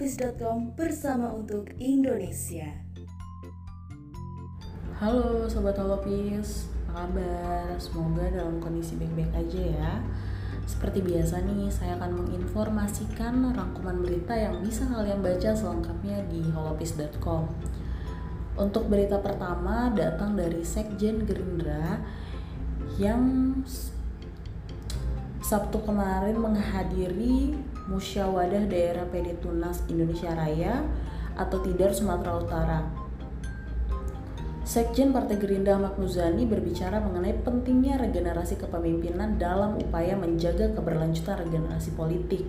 holopis.com bersama untuk Indonesia. Halo Sobat Holopis, apa kabar? Semoga dalam kondisi baik-baik aja ya. Seperti biasa nih, saya akan menginformasikan rangkuman berita yang bisa kalian baca selengkapnya di holopis.com. Untuk berita pertama datang dari Sekjen Gerindra yang Sabtu kemarin menghadiri musyawadah daerah PD Tunas Indonesia Raya atau Tidar Sumatera Utara. Sekjen Partai Gerindra Ahmad Muzani berbicara mengenai pentingnya regenerasi kepemimpinan dalam upaya menjaga keberlanjutan regenerasi politik.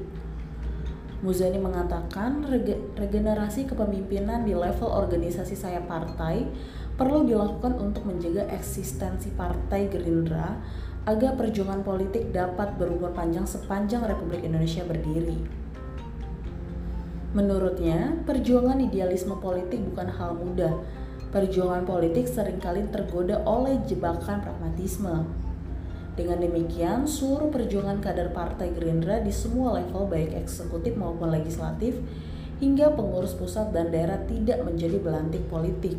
Muzani mengatakan rege regenerasi kepemimpinan di level organisasi saya partai perlu dilakukan untuk menjaga eksistensi Partai Gerindra agar perjuangan politik dapat berumur panjang sepanjang Republik Indonesia berdiri. Menurutnya, perjuangan idealisme politik bukan hal mudah. Perjuangan politik sering kali tergoda oleh jebakan pragmatisme. Dengan demikian, seluruh perjuangan kader Partai Gerindra di semua level baik eksekutif maupun legislatif hingga pengurus pusat dan daerah tidak menjadi belantik politik.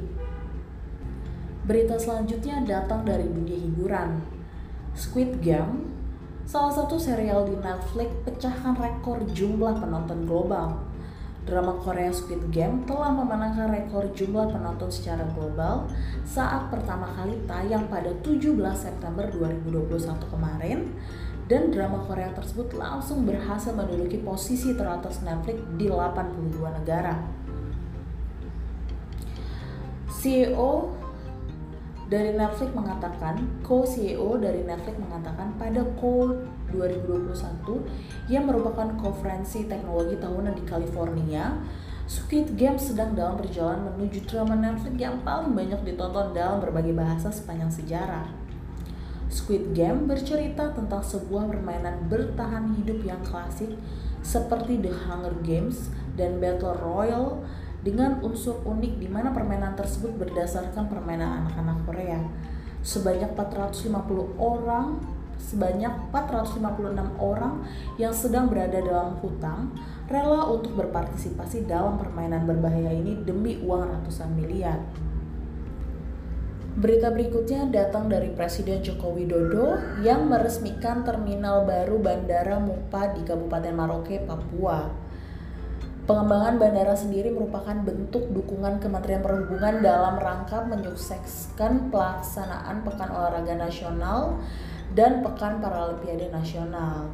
Berita selanjutnya datang dari dunia hiburan. Squid Game, salah satu serial di Netflix pecahkan rekor jumlah penonton global. Drama Korea Squid Game telah memenangkan rekor jumlah penonton secara global saat pertama kali tayang pada 17 September 2021 kemarin dan drama Korea tersebut langsung berhasil menduduki posisi teratas Netflix di 82 negara. CEO dari Netflix mengatakan, co-CEO dari Netflix mengatakan pada Co 2021 yang merupakan konferensi teknologi tahunan di California, Squid Game sedang dalam perjalanan menuju drama Netflix yang paling banyak ditonton dalam berbagai bahasa sepanjang sejarah. Squid Game bercerita tentang sebuah permainan bertahan hidup yang klasik seperti The Hunger Games dan Battle Royale dengan unsur unik di mana permainan tersebut berdasarkan permainan anak-anak Korea. Sebanyak 450 orang, sebanyak 456 orang yang sedang berada dalam hutang rela untuk berpartisipasi dalam permainan berbahaya ini demi uang ratusan miliar. Berita berikutnya datang dari Presiden Joko Widodo yang meresmikan terminal baru Bandara Mupa di Kabupaten Maroke, Papua. Pengembangan bandara sendiri merupakan bentuk dukungan Kementerian Perhubungan dalam rangka menyukseskan pelaksanaan Pekan Olahraga Nasional dan Pekan Paralimpiade Nasional.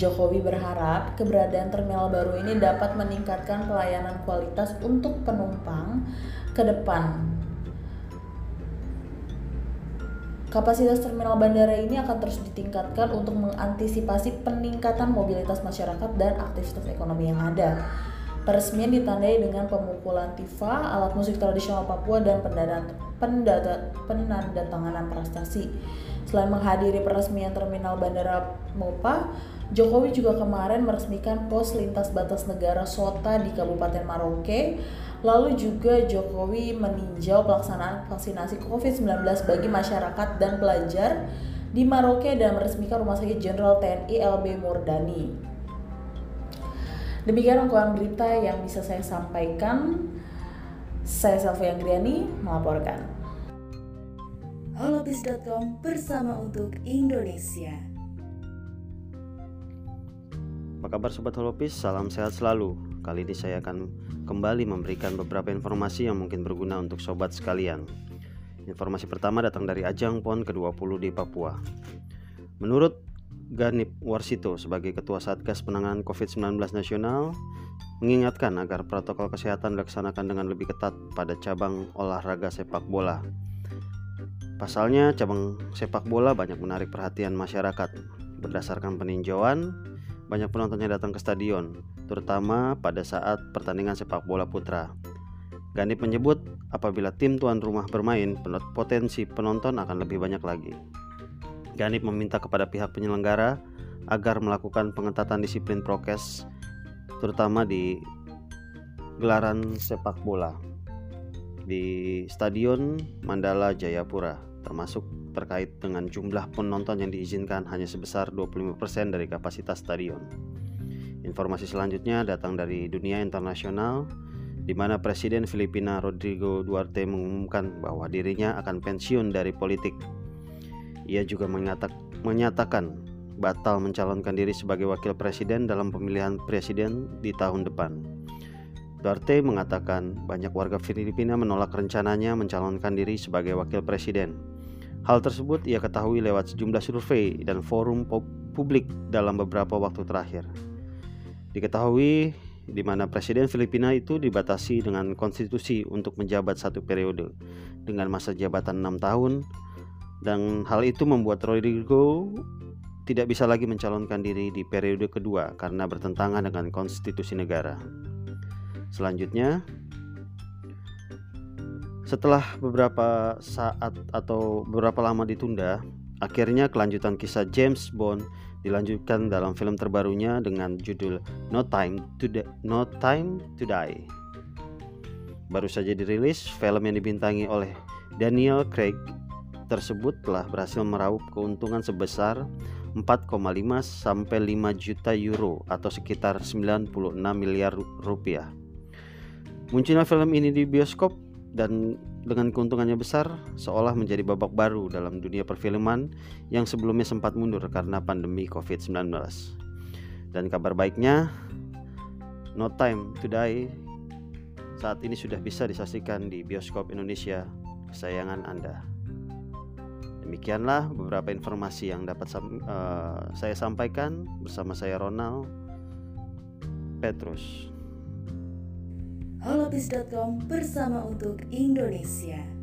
Jokowi berharap keberadaan terminal baru ini dapat meningkatkan pelayanan kualitas untuk penumpang ke depan. Kapasitas terminal bandara ini akan terus ditingkatkan untuk mengantisipasi peningkatan mobilitas masyarakat dan aktivitas ekonomi yang ada. Peresmian ditandai dengan pemukulan tifa, alat musik tradisional Papua dan penandatanganan prestasi. Selain menghadiri peresmian terminal Bandara Mopa, Jokowi juga kemarin meresmikan pos lintas batas negara Sota di Kabupaten Maroke. Lalu juga Jokowi meninjau pelaksanaan vaksinasi COVID-19 bagi masyarakat dan pelajar di Maroke dan meresmikan Rumah Sakit Jenderal TNI LB Murdani. Demikian rangkuman berita yang bisa saya sampaikan. Saya Selvi Anggriani melaporkan. Holopis.com bersama untuk Indonesia. Apa kabar Sobat Holopis? Salam sehat selalu. Kali ini saya akan kembali memberikan beberapa informasi yang mungkin berguna untuk sobat sekalian. Informasi pertama datang dari ajang PON ke-20 di Papua. Menurut Ganip Warsito sebagai Ketua Satgas Penanganan COVID-19 Nasional mengingatkan agar protokol kesehatan dilaksanakan dengan lebih ketat pada cabang olahraga sepak bola. Pasalnya, cabang sepak bola banyak menarik perhatian masyarakat. Berdasarkan peninjauan, banyak penonton yang datang ke stadion, terutama pada saat pertandingan sepak bola putra. Ganip menyebut, apabila tim tuan rumah bermain, potensi penonton akan lebih banyak lagi. Ganip meminta kepada pihak penyelenggara agar melakukan pengetatan disiplin prokes terutama di gelaran sepak bola di Stadion Mandala Jayapura termasuk terkait dengan jumlah penonton yang diizinkan hanya sebesar 25% dari kapasitas stadion. Informasi selanjutnya datang dari dunia internasional di mana Presiden Filipina Rodrigo Duterte mengumumkan bahwa dirinya akan pensiun dari politik. Ia juga menyatakan batal mencalonkan diri sebagai wakil presiden dalam pemilihan presiden di tahun depan. Duterte mengatakan banyak warga Filipina menolak rencananya mencalonkan diri sebagai wakil presiden. Hal tersebut ia ketahui lewat sejumlah survei dan forum publik dalam beberapa waktu terakhir. Diketahui di mana Presiden Filipina itu dibatasi dengan konstitusi untuk menjabat satu periode dengan masa jabatan enam tahun dan hal itu membuat Rodrigo tidak bisa lagi mencalonkan diri di periode kedua karena bertentangan dengan konstitusi negara. Selanjutnya, setelah beberapa saat atau beberapa lama ditunda, akhirnya kelanjutan kisah James Bond dilanjutkan dalam film terbarunya dengan judul No Time to Die. No Time to Die. Baru saja dirilis, film yang dibintangi oleh Daniel Craig tersebut telah berhasil meraup keuntungan sebesar 4,5 sampai 5 juta euro atau sekitar 96 miliar rupiah. Munculnya film ini di bioskop dan dengan keuntungannya besar seolah menjadi babak baru dalam dunia perfilman yang sebelumnya sempat mundur karena pandemi COVID-19. Dan kabar baiknya, No Time to Die saat ini sudah bisa disaksikan di bioskop Indonesia kesayangan Anda. Demikianlah beberapa informasi yang dapat uh, saya sampaikan bersama saya Ronald Petrus holopis.com bersama untuk Indonesia.